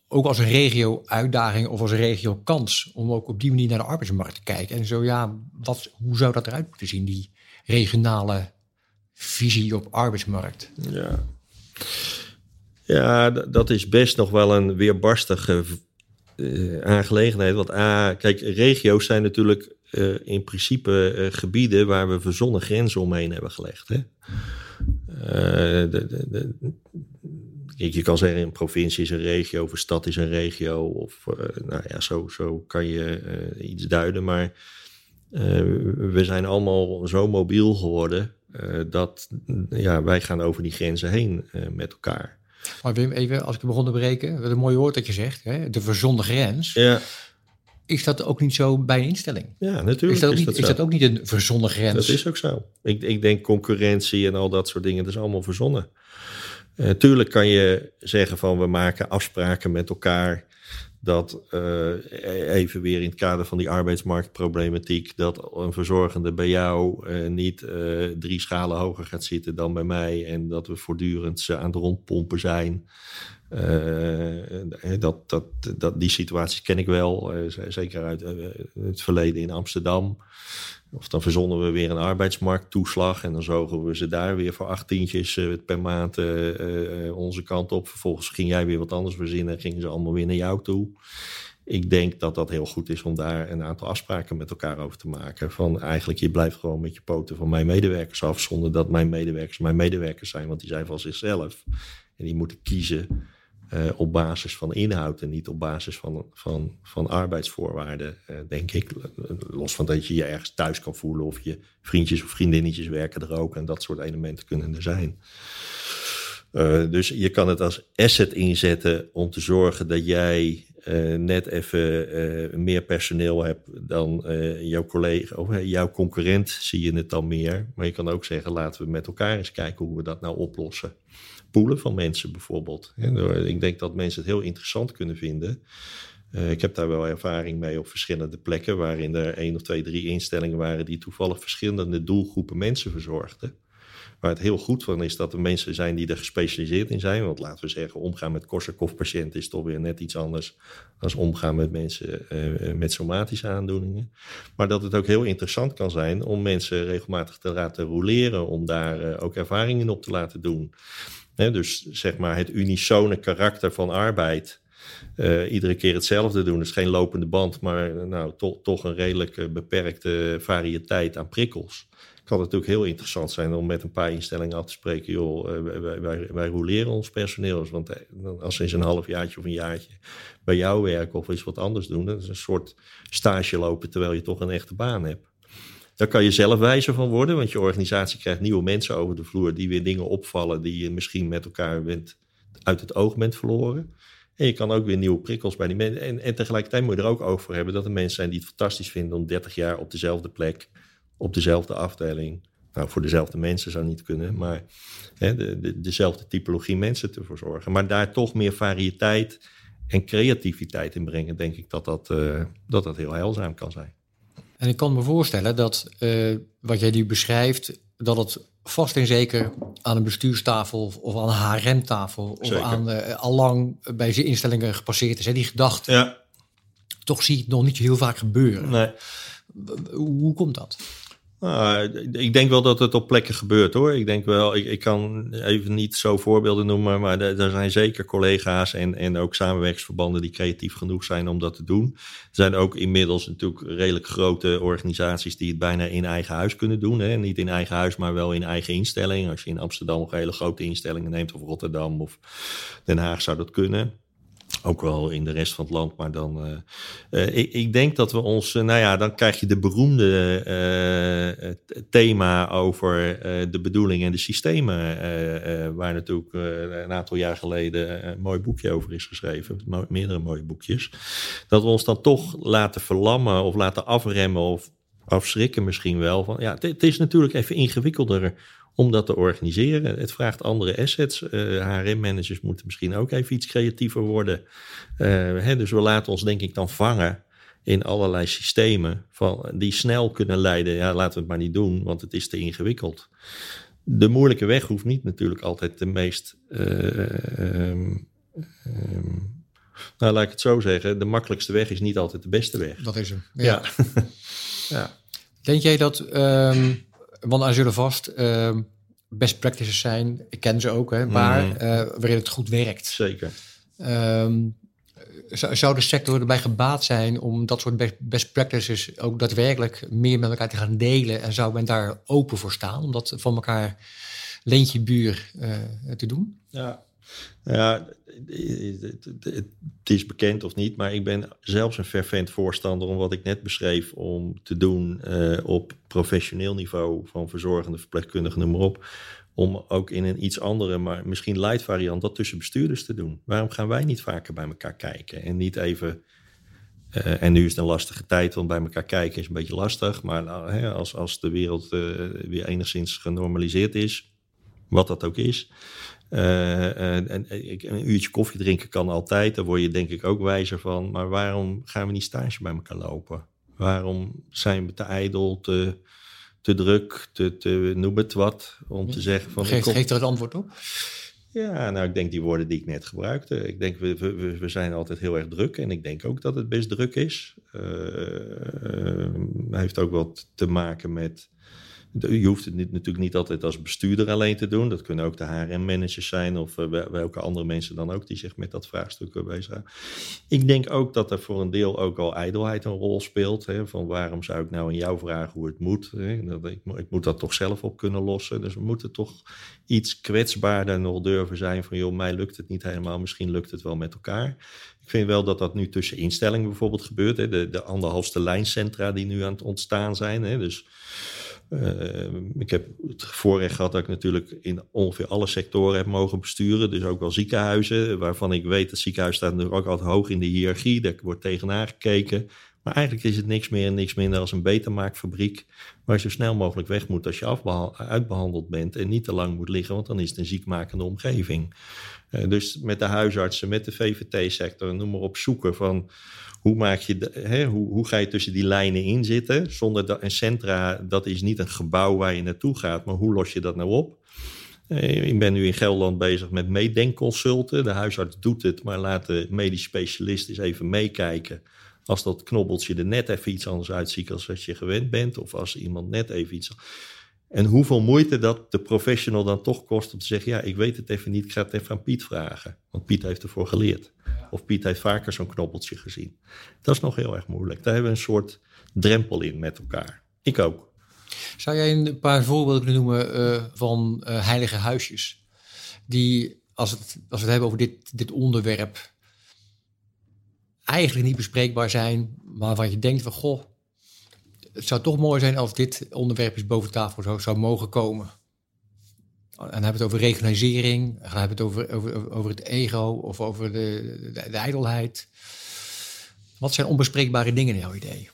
S1: ook als een regio-uitdaging of als een regio-kans om ook op die manier naar de arbeidsmarkt te kijken. En zo ja, wat, hoe zou dat eruit moeten zien, die regionale visie op arbeidsmarkt?
S2: Ja, ja dat is best nog wel een weerbarstige uh, aangelegenheid. Want A, kijk, regio's zijn natuurlijk uh, in principe uh, gebieden waar we verzonnen grenzen omheen hebben gelegd. Hè? de, de, de, je kan zeggen, een provincie is een regio of een stad is een regio. Of nou ja, zo, zo kan je iets duiden. Maar we zijn allemaal zo mobiel geworden dat ja, wij gaan over die grenzen heen met elkaar.
S1: Maar Wim, even als ik begon te breken, wat een mooi woord dat je zegt, hè? de verzonnen grens.
S2: Ja.
S1: Is dat ook niet zo bij een instelling?
S2: Ja, natuurlijk.
S1: Is dat ook,
S2: is
S1: niet,
S2: dat,
S1: is dat ook niet een verzonnen grens?
S2: Dat is ook zo. Ik, ik denk concurrentie en al dat soort dingen, dat is allemaal verzonnen. Uh, tuurlijk kan je zeggen van we maken afspraken met elkaar dat uh, even weer in het kader van die arbeidsmarktproblematiek, dat een verzorgende bij jou uh, niet uh, drie schalen hoger gaat zitten dan bij mij en dat we voortdurend ze aan het rondpompen zijn. dat, dat, dat, die situatie ken ik wel, zeker uit het verleden in Amsterdam. Of dan verzonnen we weer een arbeidsmarkttoeslag en dan zogen we ze daar weer voor acht tientjes uh, per maand uh, uh, onze kant op. Vervolgens ging jij weer wat anders verzinnen en gingen ze allemaal weer naar jou toe. Ik denk dat dat heel goed is om daar een aantal afspraken met elkaar over te maken. Van eigenlijk, je blijft gewoon met je poten van mijn medewerkers af, zonder dat mijn medewerkers mijn medewerkers zijn, want die zijn van zichzelf. En die moeten kiezen uh, op basis van inhoud en niet op basis van, van, van arbeidsvoorwaarden, uh, denk ik. Los van dat je je ergens thuis kan voelen of je vriendjes of vriendinnetjes werken er ook en dat soort elementen kunnen er zijn. Uh, dus je kan het als asset inzetten om te zorgen dat jij net even meer personeel hebt dan jouw collega of jouw concurrent, zie je het dan meer. Maar je kan ook zeggen, laten we met elkaar eens kijken hoe we dat nou oplossen poelen van mensen bijvoorbeeld. Ik denk dat mensen het heel interessant kunnen vinden. Uh, ik heb daar wel ervaring mee op verschillende plekken, waarin er één of twee, drie instellingen waren die toevallig verschillende doelgroepen mensen verzorgden. Waar het heel goed van is dat er mensen zijn die er gespecialiseerd in zijn. Want laten we zeggen, omgaan met Korsakoff-patiënten is toch weer net iets anders dan omgaan met mensen uh, met somatische aandoeningen. Maar dat het ook heel interessant kan zijn om mensen regelmatig te laten roleren, om daar uh, ook ervaringen op te laten doen dus zeg maar het unisone karakter van arbeid. Uh, iedere keer hetzelfde doen. is geen lopende band, maar nou, toch, een redelijk beperkte variëteit aan prikkels. kan natuurlijk heel interessant zijn om met een paar instellingen af te spreken. Joh, eh, wij, wij, wij roleren ons personeel. Want eh, als ze eens een halfjaartje of een jaartje bij jou werken of iets wat anders doen, dat is een soort stage lopen terwijl je toch een echte baan hebt. Daar kan je zelf wijzer van worden, want je organisatie krijgt nieuwe mensen over de vloer die weer dingen opvallen die je misschien met elkaar bent, uit het oog bent verloren. En je kan ook weer nieuwe prikkels bij die mensen. En, en tegelijkertijd moet je er ook over hebben dat er mensen zijn die het fantastisch vinden om 30 jaar op dezelfde plek op dezelfde afdeling. Nou, voor dezelfde mensen zou niet kunnen, maar hè, de, de, dezelfde typologie mensen te verzorgen. Maar daar toch meer variëteit en creativiteit in brengen, denk ik dat dat, uh, dat, dat heel heilzaam kan zijn.
S1: En ik kan me voorstellen dat uh, wat jij nu beschrijft, dat het vast en zeker aan een bestuurstafel of aan een HRM-tafel of aan uh, allang bij zijn instellingen gepasseerd is. Hè? Die gedachte, ja. toch zie ik het nog niet heel vaak gebeuren. Nee. Hoe komt dat?
S2: Nou, ik denk wel dat het op plekken gebeurt hoor. Ik denk wel, ik, ik kan even niet zo voorbeelden noemen, maar er, zijn zeker collega's en, en ook samenwerksverbanden die creatief genoeg zijn om dat te doen. Er zijn ook inmiddels natuurlijk redelijk grote organisaties die het bijna in eigen huis kunnen doen. Hè. Niet in eigen huis, maar wel in eigen instelling. Als je in Amsterdam nog hele grote instellingen neemt, of Rotterdam of Den Haag zou dat kunnen. Ook wel in de rest van het land, maar dan. Uh, uh, ik, ik, denk dat we ons. Uh, nou ja, dan krijg je de beroemde thema over de bedoeling en de systemen. waar natuurlijk een aantal jaar geleden een mooi boekje over is geschreven. Meerdere mooie boekjes. Dat we ons dan toch laten verlammen of laten afremmen of afschrikken misschien wel. Van, ja, het is natuurlijk even ingewikkelder om dat te organiseren. Het vraagt andere assets. Uh, HRM-managers moeten misschien ook even iets creatiever worden. Uh, hè, dus we laten ons denk ik dan vangen in allerlei systemen van, die snel kunnen leiden. Ja, laten we het maar niet doen, want het is te ingewikkeld. De moeilijke weg hoeft niet natuurlijk altijd de meest. Uh, nou, laat ik het zo zeggen. De makkelijkste weg is niet altijd de beste weg.
S1: Dat is hem. Ja. ja. Denk jij dat. Um want er zullen vast uh, best practices zijn, ik ken ze ook, hè, maar mm. uh, waarin het goed werkt.
S2: Zeker.
S1: Um, zou de sector erbij gebaat zijn om dat soort best practices ook daadwerkelijk meer met elkaar te gaan delen? En zou men daar open voor staan om dat van elkaar leentje buur uh, te doen?
S2: Ja, ja, het is bekend of niet, maar ik ben zelfs een fervent voorstander om wat ik net beschreef, om te doen uh, op professioneel niveau van verzorgende verpleegkundigen, noem maar op. Om ook in een iets andere, maar misschien light variant, dat tussen bestuurders te doen. Waarom gaan wij niet vaker bij elkaar kijken en niet even uh, en nu is het een lastige tijd, want bij elkaar kijken is een beetje lastig. Maar uh, hè, als, als de wereld uh, weer enigszins genormaliseerd is, wat dat ook is, en, een uurtje koffie drinken kan altijd, daar word je denk ik ook wijzer van. Maar waarom gaan we niet stage bij elkaar lopen? Waarom zijn we te ijdel, te, te druk, te, te noem het wat, om te zeggen van...
S1: Geeft, geeft er het antwoord op?
S2: Ja, nou, ik denk die woorden die ik net gebruikte. Ik denk, we, we, we zijn altijd heel erg druk. En ik denk ook dat het best druk is. Uh, heeft ook wat te maken met je hoeft het niet, natuurlijk niet altijd als bestuurder alleen te doen. Dat kunnen ook de HRM-managers zijn of uh, welke andere mensen dan ook die zich met dat vraagstuk bezighouden. Ik denk ook dat er voor een deel ook al ijdelheid een rol speelt. Hè, van waarom zou ik nou aan jou vragen hoe het moet? Hè? Dat, ik, moet dat toch zelf op kunnen lossen. Dus we moeten toch iets kwetsbaarder nog durven zijn van joh, mij lukt het niet helemaal. Misschien lukt het wel met elkaar. Ik vind wel dat dat nu tussen instellingen bijvoorbeeld gebeurt. Hè? De, de anderhalfste lijncentra die nu aan het ontstaan zijn. Hè? Dus ik heb het voorrecht gehad dat ik natuurlijk in ongeveer alle sectoren heb mogen besturen. Dus ook wel ziekenhuizen, waarvan ik weet dat ziekenhuis staat natuurlijk ook altijd hoog in de hiërarchie. Daar wordt tegenaan gekeken. Maar eigenlijk is het niks meer en niks minder als een betermaakfabriek. Waar je zo snel mogelijk weg moet als je uitbehandeld bent. En niet te lang moet liggen, want dan is het een ziekmakende omgeving. Uh, dus met de huisartsen, met de VVT-sector, noem maar op, zoeken van hoe, maak je hè, hoe, hoe ga je tussen die lijnen in zitten? Zonder dat een centra, dat is niet een gebouw waar je naartoe gaat, maar hoe los je dat nou op? Eh, ik ben nu in Gelderland bezig met meedenkconsulten. De huisarts doet het, maar laat de medisch specialist eens even meekijken. Als dat knobbeltje er net even iets anders uitziet als wat je gewend bent. Of als iemand net even iets. En hoeveel moeite dat de professional dan toch kost om te zeggen: Ja, ik weet het even niet, ik ga het even aan Piet vragen. Want Piet heeft ervoor geleerd. Of Piet heeft vaker zo'n knobbeltje gezien. Dat is nog heel erg moeilijk. Daar hebben we een soort drempel in met elkaar. Ik ook.
S1: Zou jij een paar voorbeelden kunnen noemen uh, van uh, heilige huisjes? Die, als, het, als we het hebben over dit, dit onderwerp, eigenlijk niet bespreekbaar zijn, maar waarvan je denkt van, goh, het zou toch mooi zijn als dit onderwerp eens boven tafel zou, zou mogen komen. En dan hebben we het over regionalisering, dan hebben we het over, over, over het ego of over de, de, de ijdelheid. Wat zijn onbespreekbare dingen in jouw idee?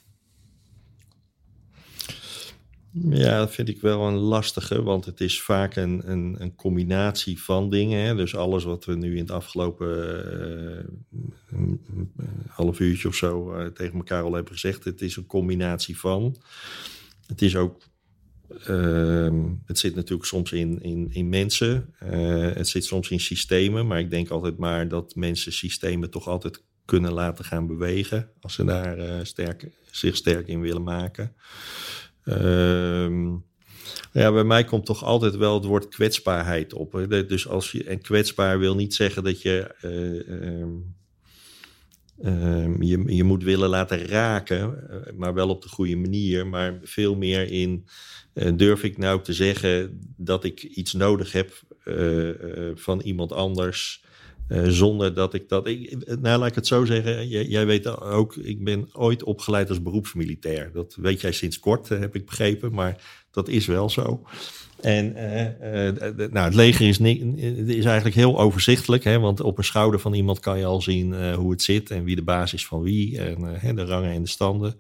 S2: Ja, dat vind ik wel een lastige, want het is vaak een, een, een combinatie van dingen. Hè? Dus alles wat we nu in het afgelopen uh, half uurtje of zo uh, tegen elkaar al hebben gezegd, het is een combinatie van. Het is ook, uh, het zit natuurlijk soms in, in, in mensen, het zit soms in systemen, maar ik denk altijd maar dat mensen systemen toch altijd kunnen laten gaan bewegen als ze daar sterk, zich sterk in willen maken. Um, ja, bij mij komt toch altijd wel het woord kwetsbaarheid op. Dus als je, en kwetsbaar wil niet zeggen dat je, uh, um, je je moet willen laten raken, eh, maar wel op de goede manier. Maar veel meer in uh, durf ik nou te zeggen dat ik iets nodig heb van iemand anders. Uh, zonder dat ik dat. Ik, nou, laat ik het zo zeggen. Jij, weet ook, ik ben ooit opgeleid als beroepsmilitair. Dat weet jij sinds kort, uh, heb ik begrepen. Maar dat is wel zo. En uh, nou, het leger is, is eigenlijk heel overzichtelijk. Hè, want op een schouder van iemand kan je al zien hoe het zit. En wie de baas is van wie. En de rangen en de standen.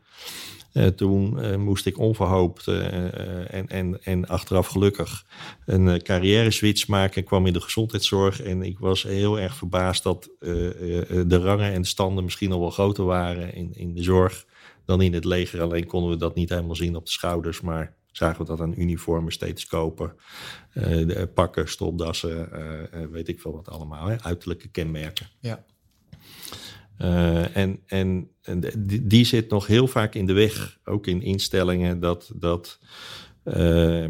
S2: Uh, toen uh, moest ik onverhoopt uh, en, en, en achteraf gelukkig een carrière switch maken. Ik kwam in de gezondheidszorg en ik was heel erg verbaasd dat de rangen en de standen misschien al wel groter waren in, in de zorg dan in het leger. Alleen konden we dat niet helemaal zien op de schouders, maar zagen we dat aan uniformen, stethoscopen, de pakken, stopdassen, weet ik veel wat allemaal, hè? uiterlijke kenmerken.
S1: Ja.
S2: Uh, en en, en die, zit nog heel vaak in de weg, ook in instellingen, dat, dat uh,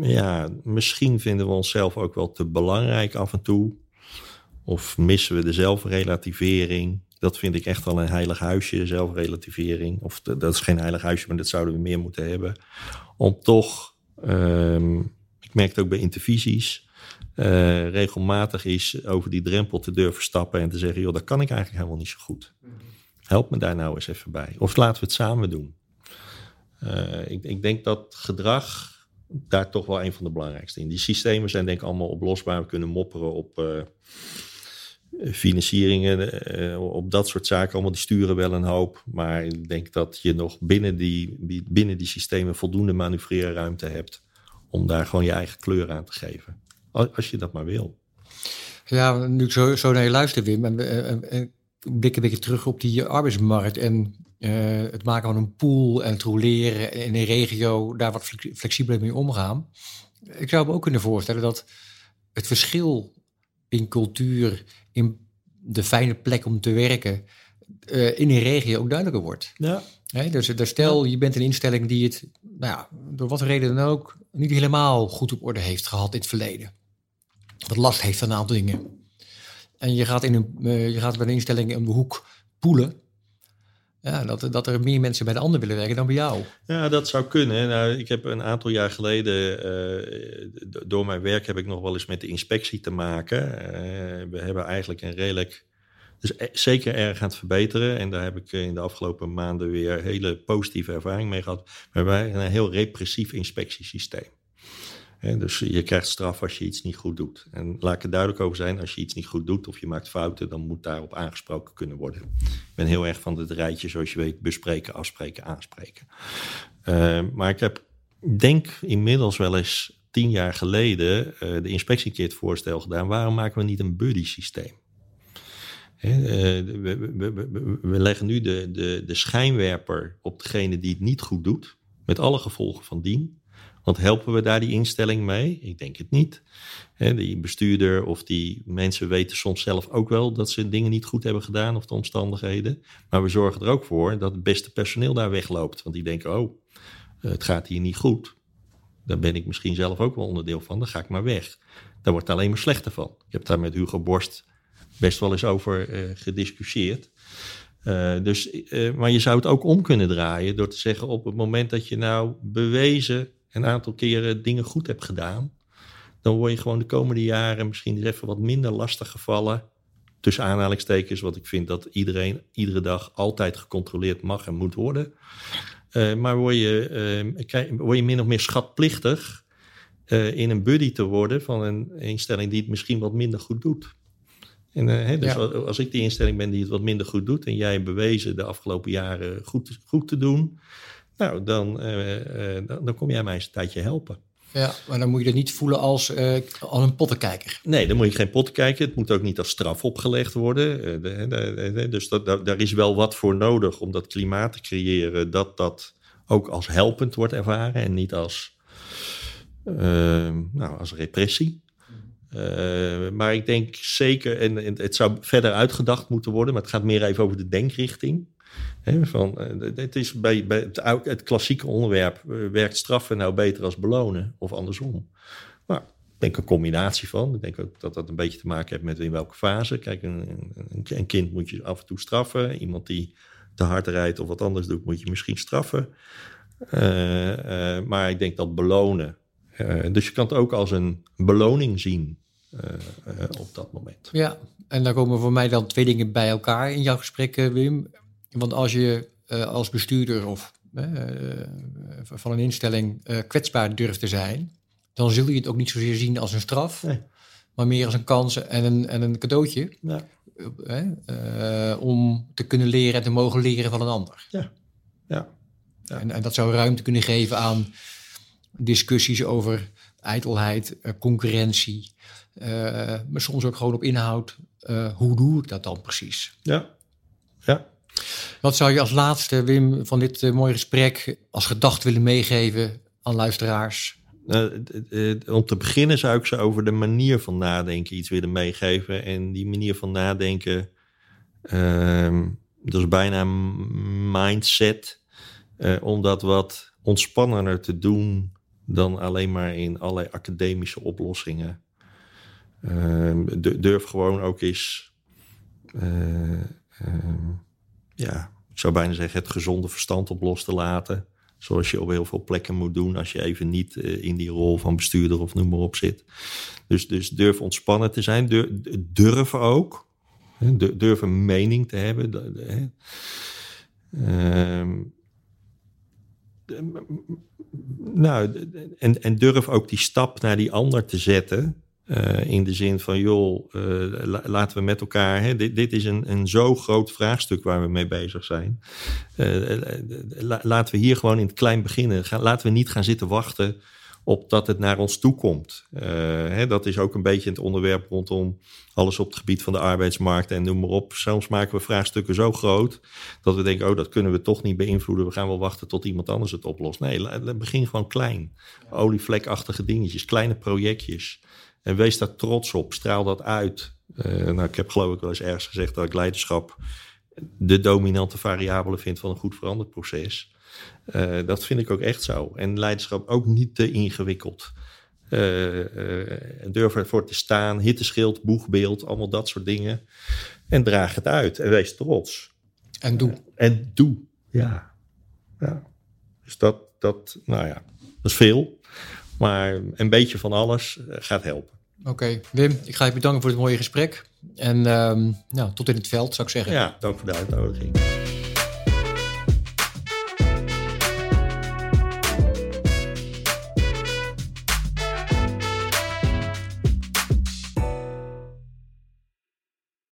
S2: ja, misschien vinden we onszelf ook wel te belangrijk af en toe. Of missen we de zelfrelativering. Dat vind ik echt wel een heilig huisje, zelfrelativering. Of dat is geen heilig huisje, maar dat zouden we meer moeten hebben. Om toch, uh, ik merk het ook bij intervisies uh, regelmatig is over die drempel te durven stappen en te zeggen: joh, dat kan ik eigenlijk helemaal niet zo goed. Help me daar nou eens even bij. Of laten we het samen doen. Uh, ik, ik, denk dat gedrag daar toch wel een van de belangrijkste in. Die systemen zijn denk ik allemaal oplosbaar. We kunnen mopperen op uh, financieringen, op dat soort zaken. Allemaal die sturen wel een hoop. Maar ik denk dat je nog binnen die, binnen die systemen voldoende manoeuvreerruimte hebt om daar gewoon je eigen kleur aan te geven. Als je dat maar wil.
S1: Ja, nu ik zo, zo naar je luister, Wim, en, en, en blik een beetje terug op die arbeidsmarkt en uh, het maken van een pool en het roleren in een regio, daar wat flexibeler mee omgaan. Ik zou me ook kunnen voorstellen dat het verschil in cultuur, in de fijne plek om te werken, uh, in een regio ook duidelijker wordt.
S2: Ja.
S1: He, dus, dus stel, je bent een instelling die het, nou ja, door wat reden dan ook, niet helemaal goed op orde heeft gehad in het verleden wat last heeft van een aantal dingen. En je gaat, in een, uh, je gaat bij een instelling in de hoek poelen. Ja, dat, dat er meer mensen bij de ander willen werken dan bij jou.
S2: Ja, dat zou kunnen. Nou, ik heb een aantal jaar geleden, uh, door mijn werk heb ik nog wel eens met de inspectie te maken. Uh, we hebben eigenlijk een redelijk, dus zeker erg aan het verbeteren. En daar heb ik in de afgelopen maanden weer hele positieve ervaring mee gehad. We hebben een heel repressief inspectiesysteem dus je krijgt straf als je iets niet goed doet. En laat ik er duidelijk over zijn, als je iets niet goed doet of je maakt fouten, dan moet daarop aangesproken kunnen worden. Ik ben heel erg van het rijtje, zoals je weet, bespreken, afspreken, aanspreken. Uh, maar ik heb, denk inmiddels wel eens tien jaar geleden uh, de inspectiekeer voorstel gedaan. Waarom maken we niet een buddy systeem? we, we, we, we, leggen nu de, de, de schijnwerper op degene die het niet goed doet, met alle gevolgen van dien. Want helpen we daar die instelling mee? Ik denk het niet. die bestuurder of die mensen weten soms zelf ook wel dat ze dingen niet goed hebben gedaan of de omstandigheden. Maar we zorgen er ook voor dat het beste personeel daar wegloopt. Want die denken, oh, het gaat hier niet goed. Daar ben ik misschien zelf ook wel onderdeel van. Dan ga ik maar weg. Daar wordt alleen maar slechter van. Ik heb daar met Hugo Borst best wel eens over uh, gediscussieerd. Uh, dus, uh, maar je zou het ook om kunnen draaien door te zeggen op het moment dat je nou bewezen een aantal keren dingen goed hebt gedaan, dan word je gewoon de komende jaren misschien eens even wat minder lastig gevallen. Tussen aanhalingstekens, wat ik vind dat iedereen iedere dag altijd gecontroleerd mag en moet worden. Uh, maar word je, krijg, word je min of meer schatplichtig in een buddy te worden van een instelling die het misschien wat minder goed doet. En, uh, dus als ik die instelling ben die het wat minder goed doet en jij bewezen de afgelopen jaren goed, goed te doen, nou, dan, uh, uh, dan, dan, kom jij mij eens een tijdje helpen.
S1: Ja, maar dan moet je het niet voelen als, als een pottenkijker.
S2: Nee, dan moet je geen pottenkijker. Het moet ook niet als straf opgelegd worden. De, de, de, dus dat, daar is wel wat voor nodig om dat klimaat te creëren dat dat ook als helpend wordt ervaren en niet als, nou, als repressie. Maar ik denk zeker, en, en, het zou verder uitgedacht moeten worden, maar het gaat meer even over de denkrichting. Van, uh, het is bij, bij het, klassieke onderwerp, uh, werkt straffen nou beter als belonen of andersom? Nou, ik denk een combinatie van. Ik denk ook dat dat een beetje te maken heeft met in welke fase. Kijk, een, een, een kind moet je af en toe straffen. Iemand die te hard rijdt of wat anders doet, moet je misschien straffen. maar ik denk dat belonen, dus je kan het ook als een beloning zien. Eh, eh, op dat moment.
S1: Ja, en daar komen voor mij dan twee dingen bij elkaar in jouw gesprek, eh, Wim. Want als je als bestuurder of van een instelling kwetsbaar durft te zijn, dan zul je het ook niet zozeer zien als een straf, nee. maar meer als een kans en een, en een cadeautje. Ja. om te kunnen leren en te mogen leren van een ander.
S2: Ja. Ja.
S1: ja. En, en dat zou ruimte kunnen geven aan discussies over ijdelheid, concurrentie, uh, maar soms ook gewoon op inhoud. Uh, hoe doe ik dat dan precies?
S2: Ja, ja.
S1: Wat zou je als laatste, Wim, van dit uh, mooie gesprek als gedacht willen meegeven aan luisteraars?
S2: om te beginnen zou ik ze over de manier van nadenken iets willen meegeven. En die manier van nadenken, ehm, dat is bijna mindset. om dat wat ontspannender te doen dan alleen maar in allerlei academische oplossingen. Ehm, durf gewoon ook eens, uh, ja, ik zou bijna zeggen, het gezonde verstand op los te laten. Zoals je op heel veel plekken moet doen als je even niet uh, in die rol van bestuurder of noem maar op zit. Dus, dus durf ontspannen te zijn. Durf, durf ook. Durf een mening te hebben. Nou, en, en durf ook die stap naar die ander te zetten. Uh, in de zin van, joh, uh, laten we met elkaar. Hè, dit, dit, is een, een zo groot vraagstuk waar we mee bezig zijn. Uh, la, laten we hier gewoon in het klein beginnen. Ga, laten we niet gaan zitten wachten op dat het naar ons toe komt. Hè, dat is ook een beetje het onderwerp rondom alles op het gebied van de arbeidsmarkt en noem maar op. Soms maken we vraagstukken zo groot dat we denken, oh, dat kunnen we toch niet beïnvloeden. We gaan wel wachten tot iemand anders het oplost. Nee, begin gewoon klein. Olievlekachtige dingetjes, kleine projectjes. En wees daar trots op, straal dat uit. Uh, nou, ik heb geloof ik wel eens ergens gezegd dat ik leiderschap de dominante variabele vind van een goed veranderd proces. Uh, dat vind ik ook echt zo. En leiderschap ook niet te ingewikkeld. Uh, durf ervoor te staan, hitteschild, boegbeeld, allemaal dat soort dingen. En draag het uit en wees trots.
S1: En doe.
S2: en doe, ja. ja. Dus dat, dat, nou ja, dat is veel. Maar een beetje van alles eh, gaat helpen.
S1: Oké, Wim, ik ga je bedanken voor het mooie gesprek. En um, nou, tot in het veld, zou ik zeggen.
S2: Ja, dank voor de uitnodiging.